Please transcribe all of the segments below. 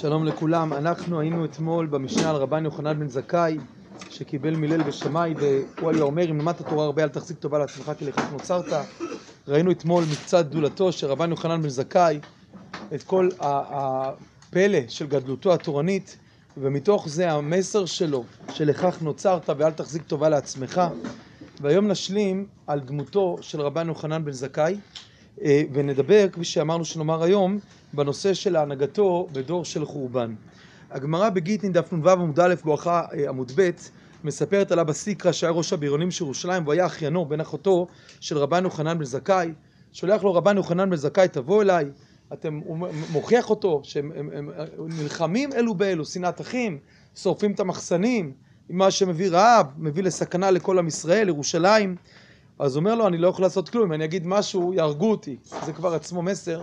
שלום לכולם, אנחנו היינו אתמול במשנה על רבן יוחנן בן זכאי שקיבל מילל ושמאי והוא היה אומר אם למדת תורה הרבה אל תחזיק טובה לעצמך כי לכך נוצרת. ראינו אתמול מקצת גדולתו של רבן יוחנן בן זכאי את כל הפלא של גדלותו התורנית ומתוך זה המסר שלו שלכך נוצרת ואל תחזיק טובה לעצמך. והיום נשלים על דמותו של רבן יוחנן בן זכאי ונדבר, כפי שאמרנו שנאמר היום, בנושא של הנהגתו בדור של חורבן. הגמרא בגיטין דף נ"ו עמוד א' בואכה אה, עמוד ב' מספרת על אבא סיקרא שהיה ראש הבריונים של ירושלים והוא היה אחיינו בן אחותו של רבן יוחנן בן זכאי. שולח לו רבן יוחנן בן זכאי תבוא אליי. אתם, הוא מוכיח אותו שהם הם, הם, הם נלחמים אלו באלו שנאת אחים שורפים את המחסנים מה שמביא רעב מביא לסכנה לכל עם ישראל ירושלים אז אומר לו, אני לא יכול לעשות כלום, אם אני אגיד משהו, יהרגו אותי. זה כבר עצמו מסר,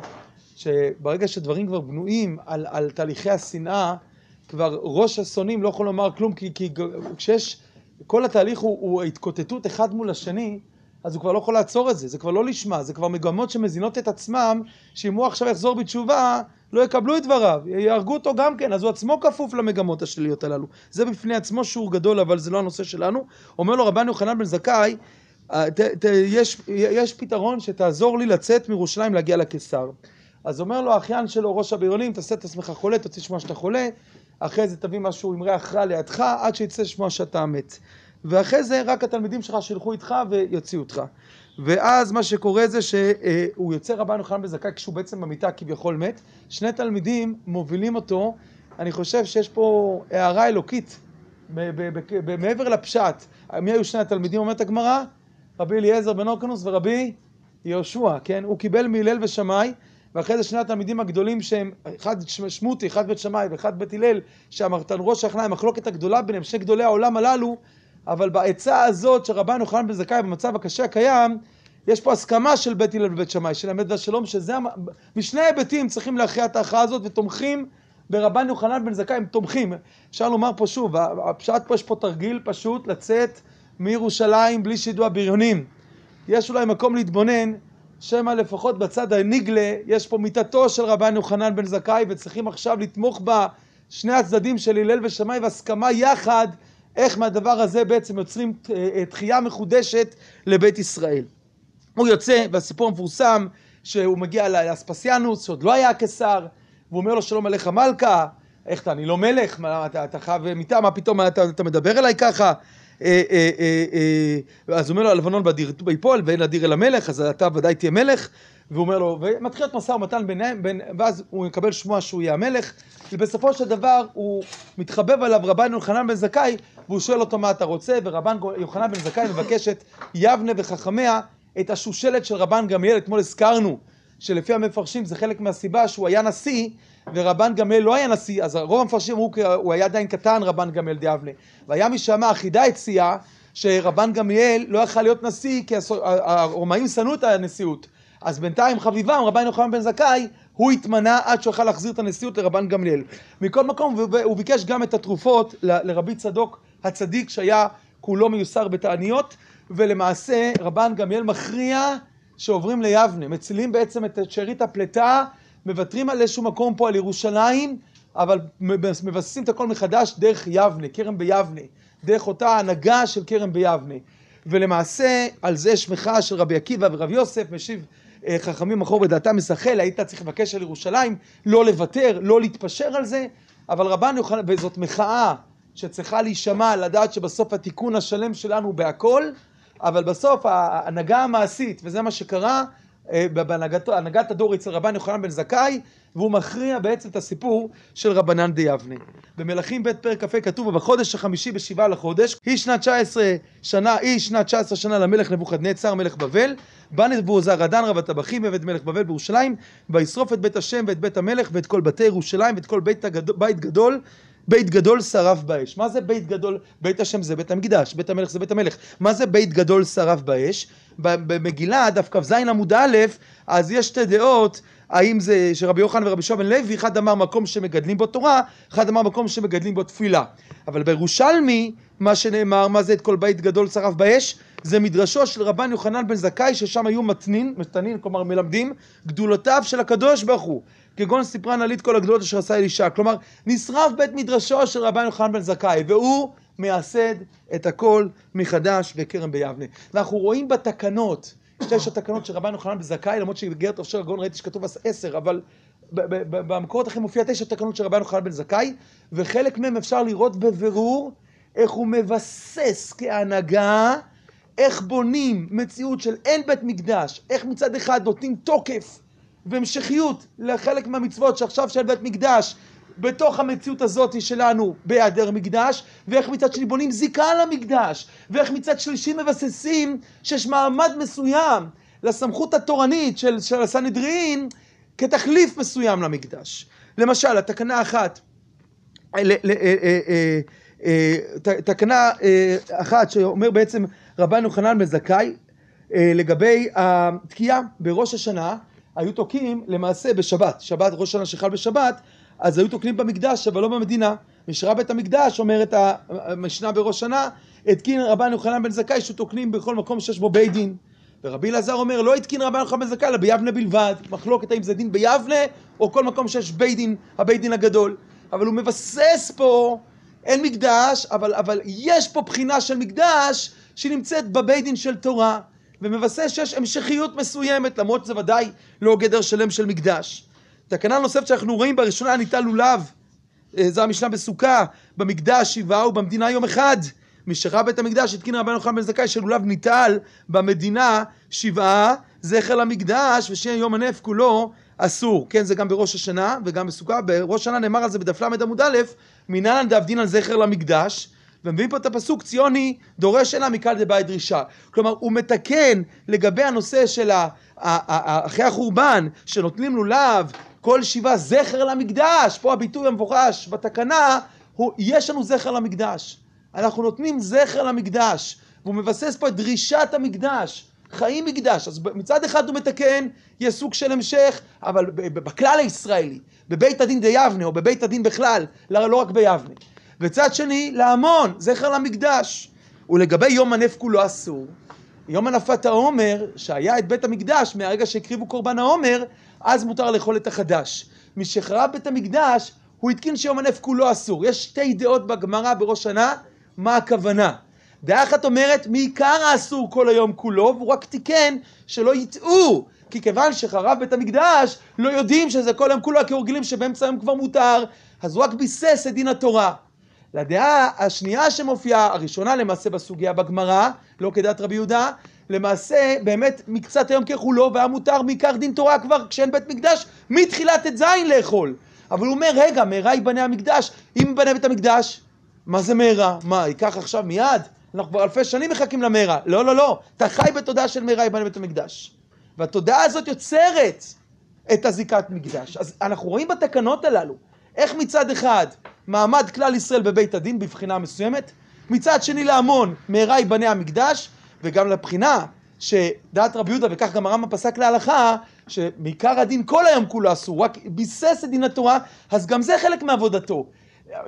שברגע שדברים כבר בנויים על, על תהליכי השנאה, כבר ראש השונאים לא יכול לומר כלום, כי, כי כשיש, כל התהליך הוא, הוא התקוטטות אחד מול השני, אז הוא כבר לא יכול לעצור את זה, זה כבר לא לשמה, זה כבר מגמות שמזינות את עצמם, שאם הוא עכשיו יחזור בתשובה, לא יקבלו את דבריו, יהרגו אותו גם כן, אז הוא עצמו כפוף למגמות השליליות הללו. זה בפני עצמו שיעור גדול, אבל זה לא הנושא שלנו. אומר לו רבן יוחנן בן זכאי, ת, ת, יש, יש פתרון שתעזור לי לצאת מירושלים להגיע לקיסר. אז אומר לו האחיין שלו, ראש הבריונים, תעשה את עצמך חולה, תוציא שמוע שאתה חולה, אחרי זה תביא משהו עם ריח רע לידך, עד שיצא שמוע שאתה מת. ואחרי זה רק התלמידים שלך שילכו איתך ויוציאו אותך. ואז מה שקורה זה שהוא יוצא רבן יוחנן בזכאי כשהוא בעצם במיטה כביכול מת. שני תלמידים מובילים אותו, אני חושב שיש פה הערה אלוקית מעבר לפשט. מי היו שני התלמידים אומרת הגמרא? רבי אליעזר בן אורקנוס ורבי יהושע, כן? הוא קיבל מהלל ושמאי, ואחרי זה שני התלמידים הגדולים שהם, אחד שמותי, אחד בית שמאי ואחד בית הלל, שהמרתן ראש הכנאי, המחלוקת הגדולה ביניהם, שני גדולי העולם הללו, אבל בעצה הזאת שרבן יוחנן בן זכאי במצב הקשה הקיים, יש פה הסכמה של בית הלל ובית שמאי, של אמת והשלום, שזה, משני היבטים צריכים להכריע את ההכרעה הזאת ותומכים ברבן יוחנן בן זכאי, הם תומכים. אפשר לומר פה שוב, הפשט פה יש פה תרגיל פשוט לצאת מירושלים בלי שידעו הבריונים. יש אולי מקום להתבונן, שמא לפחות בצד הנגלה יש פה מיתתו של רבן יוחנן בן זכאי וצריכים עכשיו לתמוך בה שני הצדדים של הלל ושמאי והסכמה יחד איך מהדבר הזה בעצם יוצרים אה, תחייה מחודשת לבית ישראל. הוא יוצא והסיפור המפורסם שהוא מגיע לאספסיאנוס שעוד לא היה הקיסר והוא אומר לו שלום עליך מלכה. איך אתה? אני לא מלך? מה, אתה, אתה חייב מיטה מה פתאום אתה, אתה מדבר אליי ככה אז הוא אומר לו הלבנון בדיר ביפול ואין לדיר אל המלך אז אתה ודאי תהיה מלך. והוא אומר לו ומתחיל להיות משא ומתן ביניהם בין, ואז הוא מקבל שמוע שהוא יהיה המלך. ובסופו של דבר הוא מתחבב עליו רבן יוחנן בן זכאי והוא שואל אותו מה אתה רוצה? ורבן יוחנן בן זכאי מבקש את יבנה וחכמיה את השושלת של רבן גמליאל. אתמול הזכרנו שלפי המפרשים זה חלק מהסיבה שהוא היה נשיא ורבן גמליאל לא היה נשיא, אז רוב המפרשים אמרו הוא היה עדיין קטן רבן גמליאל דיאבנה. והיה מי שאמר, החידה הציעה שרבן גמליאל לא יכל להיות נשיא כי הרומאים שנאו את הנשיאות. אז בינתיים חביבם, רבן יוחנן בן זכאי, הוא התמנה עד שהוא יכל להחזיר את הנשיאות לרבן גמליאל. מכל מקום, הוא ביקש גם את התרופות לרבי צדוק הצדיק שהיה כולו מיוסר בתעניות, ולמעשה רבן גמליאל מכריע שעוברים ליבנה, מצילים בעצם את שארית הפלטה מוותרים על איזשהו מקום פה על ירושלים, אבל מבססים את הכל מחדש דרך יבנה, כרם ביבנה, דרך אותה הנהגה של כרם ביבנה. ולמעשה על זה יש מחאה של רבי עקיבא ורבי יוסף, משיב אה, חכמים אחור בדעתם מסחל, היית צריך לבקש על ירושלים, לא לוותר, לא להתפשר על זה, אבל רבן יוחנן, וזאת מחאה שצריכה להישמע, לדעת שבסוף התיקון השלם שלנו בהכל, אבל בסוף ההנהגה המעשית, וזה מה שקרה, אה, בהנהגת הדור אצל רבן יוחנן בן זכאי, והוא מכריע בעצם את הסיפור של רבנן דיבנה. במלכים ב' פרק כ"ה כתוב, ובחודש החמישי בשבעה לחודש, היא שנת 19 שנה, היא שנת 19 שנה למלך נבוכדנצר מלך בבל, בא נבוזראדן רב הטבחים עבד מלך בבל בירושלים, וישרוף את בית השם ואת בית המלך ואת כל בתי ירושלים ואת כל בית, הגדול, בית גדול בית גדול שרף באש. מה זה בית גדול? בית השם זה בית המקדש, בית המלך זה בית המלך. מה זה בית גדול שרף באש? במגילה, דף כ"ז עמוד א', אז יש שתי דעות, האם זה שרבי יוחנן ורבי שובל לוי, אחד אמר מקום שמגדלים בו תורה, אחד אמר מקום שמגדלים בו תפילה. אבל בירושלמי, מה שנאמר, מה זה את כל בית גדול שרף באש? זה מדרשו של רבן יוחנן בן זכאי, ששם היו מתנין, מתנין, כלומר מלמדים, גדולותיו של הקדוש ברוך הוא. כגון סיפרה נלית כל הגדולות אשר עשה אלישע. כלומר, נשרף בית מדרשו של רבן יוחנן בן זכאי, והוא מייסד את הכל מחדש בכרם ביבנה. ואנחנו רואים בתקנות, תשע תקנות של רבן יוחנן בן זכאי, למרות שבגרת אופשר הגאון ראיתי שכתוב עשר, אבל במקורות אחרים מופיע תשע תקנות של רבן יוחנן בן זכאי, וחלק מהם אפשר לראות בבירור איך הוא מבסס כהנהגה, איך בונים מציאות של אין בית מקדש, איך מצד אחד נותנים תוקף והמשכיות לחלק מהמצוות שעכשיו של בית מקדש בתוך המציאות הזאת שלנו בהיעדר מקדש, ואיך מצד שני בונים זיקה למקדש, ואיך מצד שלישי מבססים שיש מעמד מסוים לסמכות התורנית של, של הסנהדרין כתחליף מסוים למקדש. למשל, התקנה אחת, אה, אה, אה, תקנה אחת שאומר בעצם רבן יוחנן בן זכאי לגבי התקיעה בראש השנה היו תוקעים למעשה בשבת, שבת ראש השנה שחל בשבת אז היו תוקעים במקדש אבל לא במדינה. משרה בית המקדש אומרת המשנה בראש שנה התקין רבן יוחנן בן זכאי שתוקנים בכל מקום שיש בו בית דין. ורבי אלעזר אומר לא התקין רבן יוחנן בן זכאי אלא ביבנה בלבד. מחלוקת האם זה דין ביבנה או כל מקום שיש בית דין הבית דין הגדול. אבל הוא מבסס פה אין מקדש אבל, אבל יש פה בחינה של מקדש שנמצאת בבית דין של תורה ומבסס שיש המשכיות מסוימת למרות שזה ודאי לא גדר שלם של מקדש תקנה נוספת שאנחנו רואים בראשונה ניטל לולב, אה, זו המשנה בסוכה, במקדש שבעה ובמדינה יום אחד. משרה בית המקדש התקין רבן יוחנן בן זכאי שלולב ניטל במדינה שבעה זכר למקדש ושיהיה יום הנף כולו אסור. כן, זה גם בראש השנה וגם בסוכה. בראש השנה נאמר על זה בדף ל' עמוד א', מנהלן דאבדין על זכר למקדש. ומביאים פה את הפסוק ציוני דורש אלא מקל דבעי דרישה. כלומר, הוא מתקן לגבי הנושא של אחרי החורבן, שנותנים לולב כל שיבה זכר למקדש, פה הביטוי המבוקש בתקנה, הוא, יש לנו זכר למקדש. אנחנו נותנים זכר למקדש, והוא מבסס פה את דרישת המקדש, חיים מקדש. אז מצד אחד הוא מתקן, יש סוג של המשך, אבל בכלל הישראלי, בבית הדין דיבנה, או בבית הדין בכלל, לא רק ביבנה. וצד שני, להמון, זכר למקדש. ולגבי יום הנף כולו אסור. יום הנפת העומר, שהיה את בית המקדש מהרגע שהקריבו קורבן העומר, אז מותר לאכול את החדש. משחרב בית המקדש, הוא התקין שיום הנף כולו אסור. יש שתי דעות בגמרא בראש שנה, מה הכוונה. דעה אחת אומרת, מעיקר האסור כל היום כולו, והוא רק תיקן שלא יטעו. כי כיוון שחרב בית המקדש, לא יודעים שזה כל היום כולו, כי רגילים שבאמצע היום כבר מותר, אז הוא רק ביסס את דין התורה. לדעה השנייה שמופיעה, הראשונה למעשה בסוגיה בגמרא, לא כדעת רבי יהודה, למעשה באמת מקצת היום ככולו והיה מותר מעיקר דין תורה כבר כשאין בית מקדש מתחילת ט"ז לאכול. אבל הוא אומר, רגע, מהרה ייבנה המקדש, אם ייבנה בית המקדש, מה זה מהרה? מה, ייקח עכשיו מיד? אנחנו כבר אלפי שנים מחכים למהרה. לא, לא, לא, אתה חי בתודעה של מהרה ייבנה בית המקדש. והתודעה הזאת יוצרת את הזיקת מקדש. אז אנחנו רואים בתקנות הללו, איך מצד אחד מעמד כלל ישראל בבית הדין בבחינה מסוימת, מצד שני להמון מהרה ייבנה המקדש, וגם לבחינה שדעת רבי יהודה, וכך גם הרמב"ם פסק להלכה, שמעיקר הדין כל היום כולו אסור, רק ביסס את דין התורה, אז גם זה חלק מעבודתו.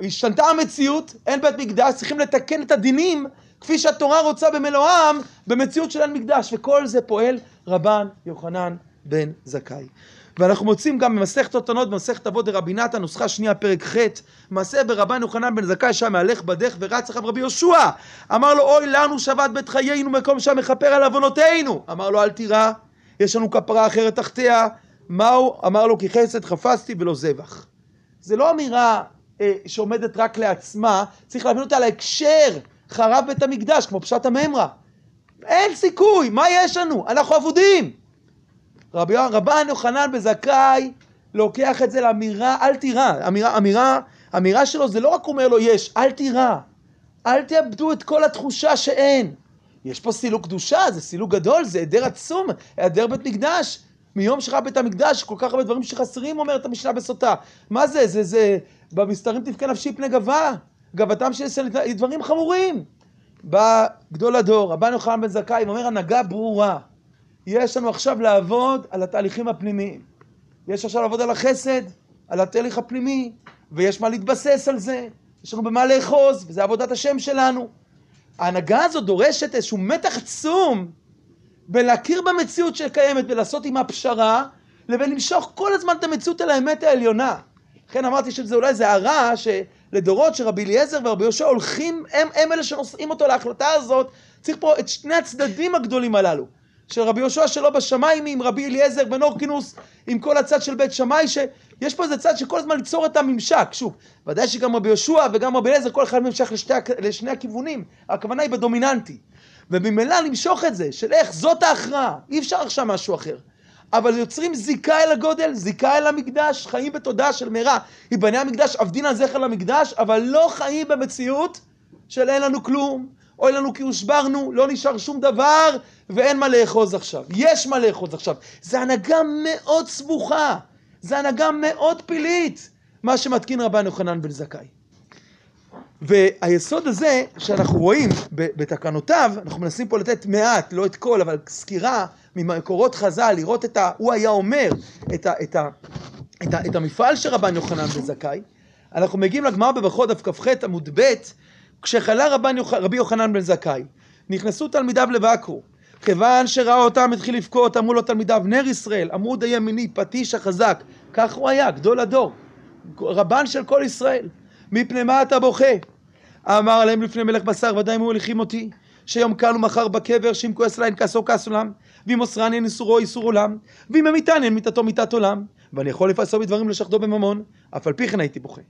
השתנתה המציאות, אין בית מקדש, צריכים לתקן את הדינים כפי שהתורה רוצה במלואם, במציאות של אין מקדש, וכל זה פועל רבן יוחנן בן זכאי. ואנחנו מוצאים גם במסכת אותנות, במסכת אבות דרבי נתן, נוסחה שנייה, פרק ח', מעשה ברבן יוחנן בן זכאי שם מהלך בדרך ורץ אחריו רבי יהושע. אמר לו, אוי לנו שבת בית חיינו, מקום שם מכפר על עוונותינו. אמר לו, אל תירא, יש לנו כפרה אחרת תחתיה. מהו? אמר לו, כי חסד חפשתי ולא זבח. זה לא אמירה אה, שעומדת רק לעצמה, צריך להבין אותה להקשר, חרב בית המקדש, כמו פשט הממרה. אין סיכוי, מה יש לנו? אנחנו אבודים. רבי רבן יוחנן בזכאי לוקח את זה לאמירה אל תירא, אמירה, אמירה, אמירה שלו זה לא רק אומר לו יש, אל תירא, אל תאבדו את כל התחושה שאין. יש פה סילוק קדושה, זה סילוק גדול, זה היעדר עצום, היעדר בית מקדש. מיום שחרב בית המקדש, כל כך הרבה דברים שחסרים, אומרת המשנה בסוטה. מה זה? זה, זה, במסתרים תבכה נפשי פני גבה. גבתם של ישראל, דברים חמורים. בא גדול הדור, רבן יוחנן בן זכאי, אומר הנהגה ברורה. יש לנו עכשיו לעבוד על התהליכים הפנימיים. יש עכשיו לעבוד על החסד, על התהליך הפנימי, ויש מה להתבסס על זה, יש לנו במה לאחוז, וזה עבודת השם שלנו. ההנהגה הזו דורשת איזשהו מתח עצום בלהכיר במציאות שקיימת ולעשות עימה פשרה, לבין למשוך כל הזמן את המציאות אל האמת העליונה. לכן אמרתי שזה אולי זה הרע שלדורות שרבי אליעזר ורבי יהושע הולכים, הם, הם אלה שנושאים אותו להחלטה הזאת, צריך פה את שני הצדדים הגדולים הללו. של רבי יהושע שלא בשמיים עם רבי אליעזר בן אורקינוס עם כל הצד של בית שמאי שיש פה איזה צד שכל הזמן ליצור את הממשק שוב. ודאי שגם רבי יהושע וגם רבי אליעזר כל אחד נמשך לשתי, לשני הכיוונים. הכוונה היא בדומיננטי. וממילא למשוך את זה של איך זאת ההכרעה. אי אפשר עכשיו משהו אחר. אבל יוצרים זיקה אל הגודל, זיקה אל המקדש, חיים בתודעה של מהרה. ייבנה המקדש, עבדין על זכר למקדש, אבל לא חיים במציאות של אין לנו כלום, אוי לנו כי הושברנו, לא נשאר שום דבר, ואין מה לאחוז עכשיו. יש מה לאחוז עכשיו. זה הנהגה מאוד סבוכה, זה הנהגה מאוד פילית, מה שמתקין רבן יוחנן בן זכאי. והיסוד הזה שאנחנו רואים בתקנותיו, אנחנו מנסים פה לתת מעט, לא את כל, אבל סקירה ממקורות חז"ל, לראות את ה... הוא היה אומר, את, ה, את, ה, את, ה, את המפעל של רבן יוחנן בן זכאי, אנחנו מגיעים לגמר בברכות דף כ"ח עמוד ב', כשחלה רבן. רבי יוחנן בן זכאי, נכנסו תלמידיו לבקרו, כיוון שראה אותם התחיל לבכות, אמרו לו תלמידיו, נר ישראל, עמוד הימיני, פטיש החזק, כך הוא היה, גדול הדור, רבן של כל ישראל, מפני מה אתה בוכה? אמר עליהם לפני מלך בשר, ודאי אם הוא הליכים אותי, שיום קל ומחר בקבר, שאם כועס עליי כעסו כעס עולם, ואם מוסרני אין איסורו איסור עולם, ואם אמיתני אין מיתתו מיתת עולם, ואני יכול לפעשו בדברים לשחדו בממון, אף על פי כן הייתי בוכה.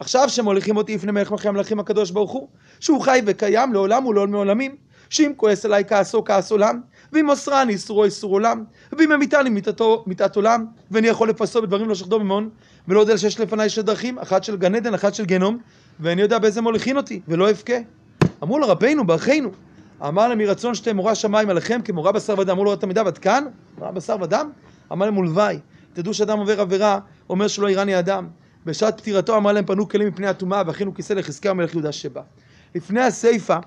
עכשיו שמוליכים אותי לפני מלך מלכי המלכים הקדוש ברוך הוא, שהוא חי וקיים לעולם ולעול מעולמים, שאם כועס עליי כעסו כעס עולם, ואם מוסרני איסורו איסור עולם, ואם אמיתני מיתתו מיתת עולם, ואני יכול לפעשו בדברים לשחדו בממון, ולא יודע שיש לפניי שתי דרכים, אחת של גן עדן, אחת של גיהנום, ואני יודע באיזה מוליכין אותי, ולא אבכה. אמרו לו רבינו, ברכנו, אמר להם מרצון שתי מורה שמיים עליכם כמורה בשר ודם. אמרו לו תלמידיו עד כאן? מורה בשר ודם? אמר להם ולוואי. תדעו שאדם עובר עבירה, אומר שלא איראני אדם. בשעת פטירתו אמר להם פנו כלים מפני הטומאה והכינו כיסא לחזקיה מלך יהודה שבא. לפני הסיפא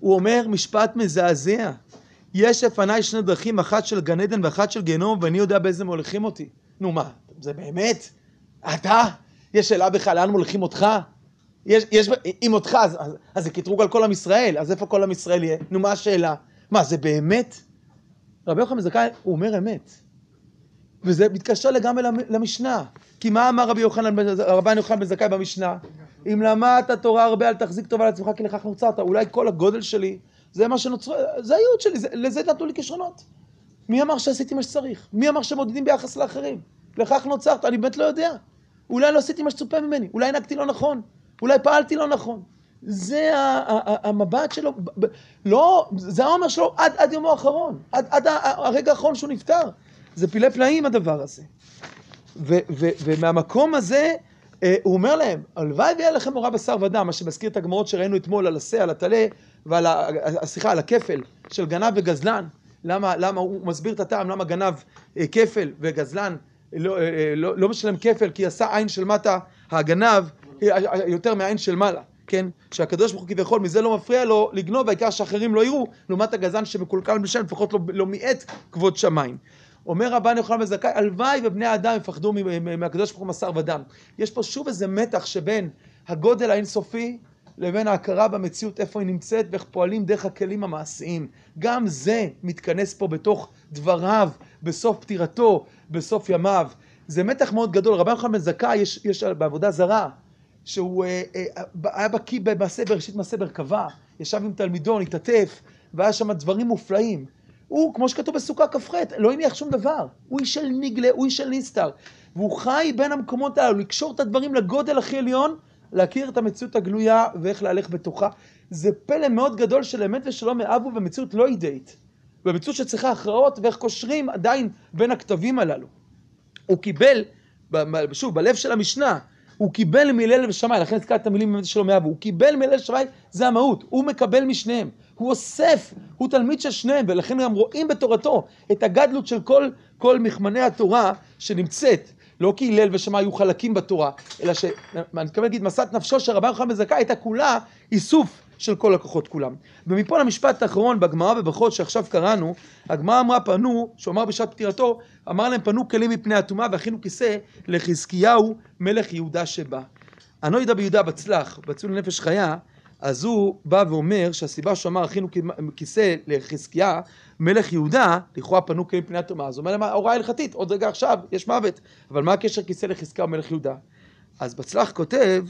הוא אומר משפט מזעזע. יש לפניי שני דרכים, אחת של גן עדן ואחת של גיהנום, ואני יודע באיזה מוליכים אותי. נו מה, זה באמת? אתה? יש שאלה בכלל, לאן מוליכים אותך? יש, יש, אם אותך, אז, אז, אז זה קטרוג על כל עם ישראל, אז איפה כל עם ישראל יהיה? נו, מה השאלה? מה, זה באמת? רבי יוחנן זכאי, הוא אומר אמת. וזה מתקשר לגמרי למשנה. כי מה אמר רבי יוחנן, רבי יוחנן בן זכאי במשנה? אם למדת תורה הרבה, אל תחזיק טובה לעצמך, כי לכך נוצרת. אולי כל הגודל שלי, זה מה שנוצר, זה הייעוד שלי, זה, לזה נתנו לי כישרונות. מי אמר שעשיתי מה שצריך? מי אמר שמודדים ביחס לאחרים? לכך נוצרת, אני באמת לא יודע. אולי לא עשיתי מה שצופה ממני, אולי נהגתי לא נכון. אולי פעלתי לא נכון. זה המבט שלו, לא, זה העומר שלו עד, עד יומו האחרון, עד, עד הרגע האחרון שהוא נפטר. זה פילי פלאים הדבר הזה. ו, ו, ומהמקום הזה, אה, הוא אומר להם, הלוואי ויהיה לכם מורה בשר ודם, מה שמזכיר את הגמרות שראינו אתמול על השה, על הטלה, ועל. סליחה, על הכפל של גנב וגזלן. למה, למה הוא מסביר את הטעם, למה גנב אה, כפל וגזלן לא, אה, לא, לא משלם כפל, כי עשה עין של מטה הגנב יותר מהעין של מעלה, כן? שהקדוש ברוך הוא כביכול מזה לא מפריע לו לגנוב, העיקר שאחרים לא יראו, לעומת הגזען שמקולקל בשם, לפחות לא, לא מיעט כבוד שמיים. אומר רבן יוחנן בן זכאי, הלוואי ובני האדם יפחדו מהקדוש ברוך הוא מסר ודם. יש פה שוב איזה מתח שבין הגודל האינסופי לבין ההכרה במציאות, איפה היא נמצאת ואיך פועלים דרך הכלים המעשיים. גם זה מתכנס פה בתוך דבריו, בסוף פטירתו, בסוף ימיו. זה מתח מאוד גדול. רבן יוחנן בן זכאי, יש, יש בעבודה זרה, שהוא אה, אה, היה בקיא במעשה בראשית מעשה מרכבה, ישב עם תלמידו, התעטף, והיה שם דברים מופלאים. הוא, כמו שכתוב בסוכה כ"ח, לא הניח שום דבר. הוא איש של ניגלה, הוא איש של נסתר. והוא חי בין המקומות הללו, לקשור את הדברים לגודל הכי עליון, להכיר את המציאות הגלויה ואיך להלך בתוכה. זה פלא מאוד גדול של אמת ושלום מאבו במציאות לא אידאית. במציאות שצריכה הכרעות ואיך קושרים עדיין בין הכתבים הללו. הוא קיבל, שוב, בלב של המשנה, הוא קיבל מהלל ושמאי, לכן הזכרתי את המילים שלו מאבו, הוא קיבל מהלל ושמאי, זה המהות, הוא מקבל משניהם, הוא אוסף, הוא תלמיד של שניהם, ולכן גם רואים בתורתו את הגדלות של כל, כל מכמני התורה שנמצאת, לא כי הלל ושמאי היו חלקים בתורה, אלא ש... אני מתכוון להגיד, מסעת נפשו של רבי יוחנן בן זכאי הייתה כולה איסוף של כל הכוחות כולם. ומפה למשפט האחרון בגמרא בברכות שעכשיו קראנו, הגמרא אמרה פנו, שהוא אמר בשעת פטירתו, אמר להם פנו כלים מפני הטומאה והכינו כיסא לחזקיהו מלך יהודה שבא. הנוידע ביהודה בצלח, בציון לנפש חיה, אז הוא בא ואומר שהסיבה שהוא אמר הכינו כיסא לחזקיה מלך יהודה, לכאורה פנו כלים פני הטומאה, אז הוא אומר להם ההוראה הלכתית, עוד רגע עכשיו, יש מוות, אבל מה הקשר כיסא לחזקיה ומלך יהודה? אז בצלח כותב,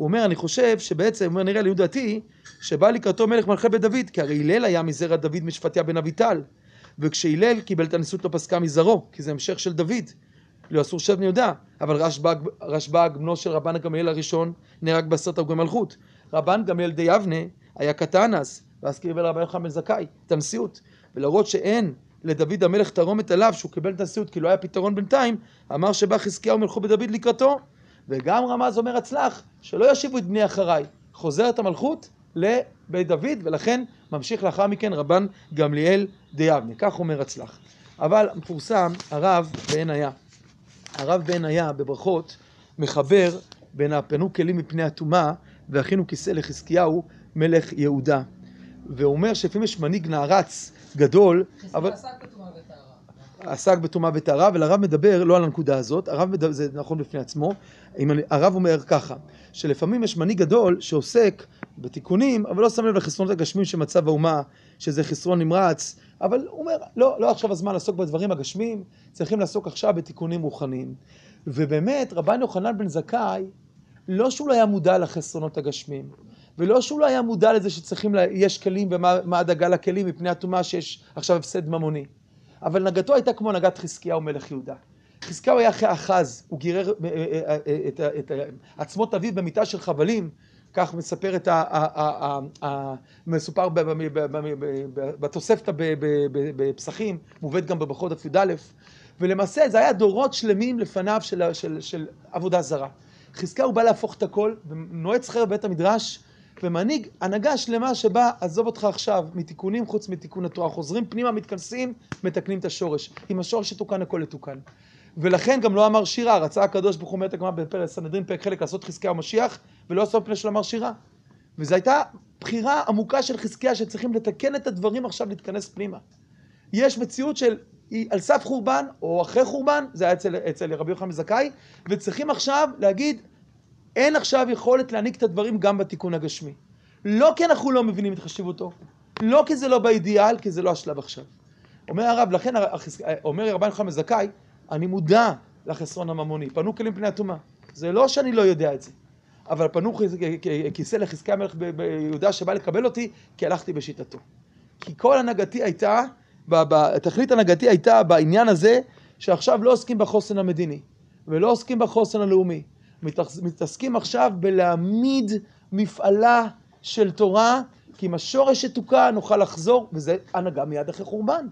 הוא אומר, אני חושב שבעצם, הוא אומר, נראה לעניות דעתי, שבא לקראתו מלך מלכי בית דוד, כי הרי הלל היה מזרע דוד משפטיה בן אביטל, וכשהלל קיבל את הנשיאות לא פסקה מזרעו, כי זה המשך של דוד. לא אסור שבני יהודה, אבל רשב"ג, רשב"ג, בנו של רבן גמליאל הראשון, נהרג בעשרת הרוגי מלכות. רבן גמליאל די יבנה היה קטן אז, ואז קיבל רבי יוחנן בן זכאי את הנשיאות. ולהראות שאין לדוד המלך תרומת עליו שהוא קיבל את הנשיאות כי לא היה פתרון בינתיים, אמר שבא חזקיהו מלכו בדוד לקראתו. וגם רמז אומר הצלח, שלא ישיבו את בני אחריי. חוזרת המלכות לבית דוד, ולכן ממשיך לאחר מכן רבן גמליאל דיאבנה. כך אומר הצלח. אבל מפורסם הרב בעין היה. הרב בעין היה בברכות מחבר בין הפנו כלים מפני הטומאה והכינו כיסא לחזקיהו מלך יהודה. והוא אומר שלפעמים יש מנהיג נערץ גדול, אבל... עסק בטומאה וטהרה, אבל הרב מדבר לא על הנקודה הזאת, הרב מדבר, זה נכון בפני עצמו, הרב אומר ככה, שלפעמים יש מנהיג גדול שעוסק בתיקונים, אבל לא שם לב לחסרונות הגשמיים של מצב האומה, שזה חסרון נמרץ, אבל הוא אומר, לא, לא עכשיו הזמן לעסוק בדברים הגשמיים, צריכים לעסוק עכשיו בתיקונים רוחניים. ובאמת, רבן יוחנן בן זכאי, לא שהוא לא היה מודע לחסרונות הגשמיים, ולא שהוא לא היה מודע לזה שצריכים, לה, יש כלים ומה הדאגה לכלים מפני הטומאה שיש עכשיו הפסד ממוני. אבל נגתו הייתה כמו נגת חזקיהו מלך יהודה. חזקיהו היה אחרי אחז, הוא גירר אה, אה, אה, את, את, את עצמות אביו במיטה של חבלים, כך מספר את ה... מסופר בתוספתא בפסחים, מובאת גם בברכות דף י"א, ולמעשה זה היה דורות שלמים לפניו של, של, של עבודה זרה. חזקיהו בא להפוך את הכל, ונועץ חרב בבית המדרש, ומנהיג הנהגה שלמה שבה עזוב אותך עכשיו מתיקונים חוץ מתיקון התורה, חוזרים פנימה, מתכנסים, מתקנים את השורש. עם השורש יתוקן הכל יתוקן. ולכן גם לא אמר שירה, רצה הקדוש ברוך הוא אומרת הגמרא בפרק סנהדרין פרק חלק לעשות חזקיה המשיח, ולא עשו פני של אמר שירה. וזו הייתה בחירה עמוקה של חזקיה שצריכים לתקן את הדברים עכשיו להתכנס פנימה. יש מציאות של על סף חורבן, או אחרי חורבן, זה היה אצל, אצל רבי יוחנן זכאי, וצריכים עכשיו להגיד, אין עכשיו יכולת להעניק את הדברים גם בתיקון הגשמי. לא כי אנחנו לא מבינים את חשיבותו, לא כי זה לא באידיאל, כי זה לא השלב עכשיו. אומר הרב, לכן אומר רבן יוחנן זכאי, אני מודע לחסרון הממוני, פנו כלים פני הטומאה. זה לא שאני לא יודע את זה, אבל פנו כיסא לחזקי המלך ביהודה שבא לקבל אותי, כי הלכתי בשיטתו. כי כל הנהגתי הייתה, תכלית הנהגתי הייתה בעניין הזה, שעכשיו לא עוסקים בחוסן המדיני, ולא עוסקים בחוסן הלאומי. מתעסקים עכשיו בלהעמיד מפעלה של תורה, כי אם השורש יתוקן נוכל לחזור, וזה הנהגה מיד אחרי חורבן.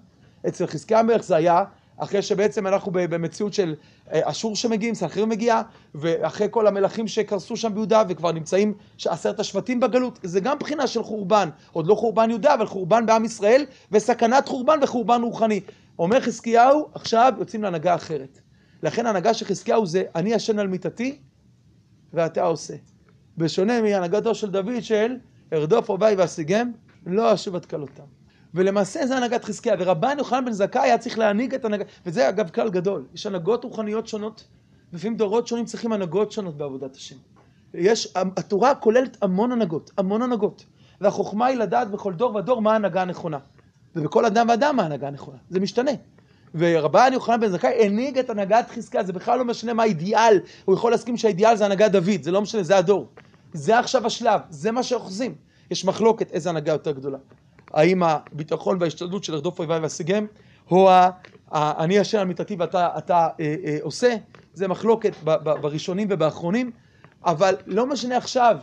אצל חזקי המלך זה היה אחרי שבעצם אנחנו במציאות של אה, אשור שמגיעים, סנחיר מגיע, ואחרי כל המלכים שקרסו שם ביהודה וכבר נמצאים עשרת השבטים בגלות, זה גם בחינה של חורבן, עוד לא חורבן יהודה, אבל חורבן בעם ישראל, וסכנת חורבן וחורבן רוחני. אומר חזקיהו, עכשיו יוצאים להנהגה אחרת. לכן ההנהגה של חזקיהו זה אני ישן על מיטתי ואתה עושה. בשונה מהנהגתו של דוד של ארדוף רבי ואשיגם, לא אשוב עד כלותם. ולמעשה זה הנהגת חזקיה, ורבן יוחנן בן זכאי היה צריך להנהיג את הנהגת, וזה אגב כלל גדול, יש הנהגות רוחניות שונות, לפעמים דורות שונים צריכים הנהגות שונות בעבודת השם. יש, התורה כוללת המון הנהגות, המון הנהגות, והחוכמה היא לדעת בכל דור ודור מה ההנהגה הנכונה, ובכל אדם ואדם מה ההנהגה הנכונה, זה משתנה. ורבן יוחנן בן זכאי הנהיג את הנהגת חזקיה, זה בכלל לא משנה מה האידיאל, הוא יכול להסכים שהאידיאל זה הנהגת דוד, זה לא משנה, זה הדור. זה עכשיו השלב, זה מה שאוחזים. יש מחלוקת איזה הנהגה יותר גדולה. האם הביטחון וההשתדלות של לרדוף אויביי ואשיגם, או אני אשר על מיטתי ואתה אתה, אה, אה, עושה, זה מחלוקת ב, ב, בראשונים ובאחרונים, אבל לא משנה עכשיו,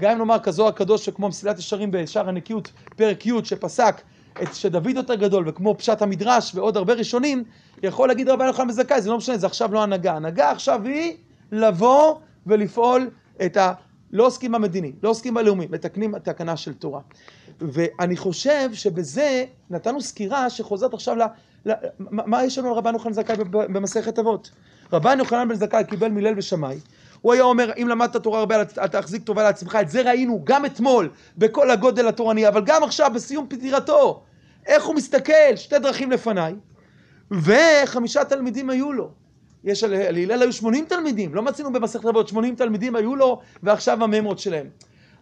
גם אם נאמר כזוהר הקדוש שכמו מסילת ישרים בשער הנקיות, פרק י' שפסק את שדוד יותר גדול, וכמו פשט המדרש ועוד הרבה ראשונים, יכול להגיד רבי יוחנן בזכאי, זה לא משנה, זה עכשיו לא הנהגה. הנהגה עכשיו היא לבוא ולפעול את ה... לא עוסקים במדיני, לא עוסקים בלאומי, מתקנים תקנה של תורה. ואני חושב שבזה נתנו סקירה שחוזרת עכשיו ל... ל מה יש לנו על רבן יוחנן זכאי במסכת אבות? רבן יוחנן בן זכאי קיבל מלל ושמאי. הוא היה אומר, אם למדת תורה הרבה, אל תחזיק טובה לעצמך. את זה ראינו גם אתמול, בכל הגודל התורני, אבל גם עכשיו, בסיום פטירתו. איך הוא מסתכל? שתי דרכים לפניי. וחמישה תלמידים היו לו. יש על הלל היו 80 תלמידים, לא מצינו במסכת רבות, 80 תלמידים היו לו, ועכשיו הממות שלהם.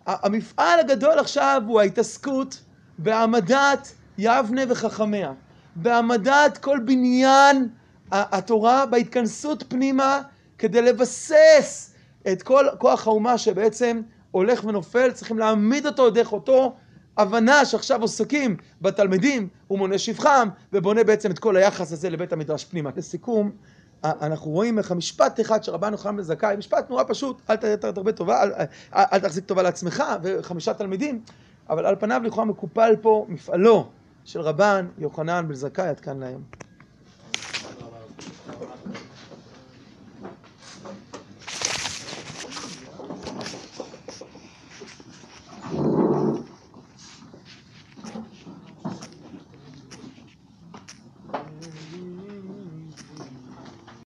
המפעל הגדול עכשיו הוא ההתעסקות בהעמדת יבנה וחכמיה, בהעמדת כל בניין התורה, בהתכנסות פנימה כדי לבסס את כל כוח האומה שבעצם הולך ונופל, צריכים להעמיד אותו דרך אותו הבנה שעכשיו עוסקים בתלמידים, הוא מונה שבחם ובונה בעצם את כל היחס הזה לבית המדרש פנימה. לסיכום, אנחנו רואים איך המשפט אחד שרבן יוחנן בן זכאי, משפט נורא פשוט, אל תרבה טובה, אל, אל תחזיק טובה לעצמך וחמישה תלמידים, אבל על פניו לכאורה מקופל פה מפעלו של רבן יוחנן בן זכאי עד כאן להיום.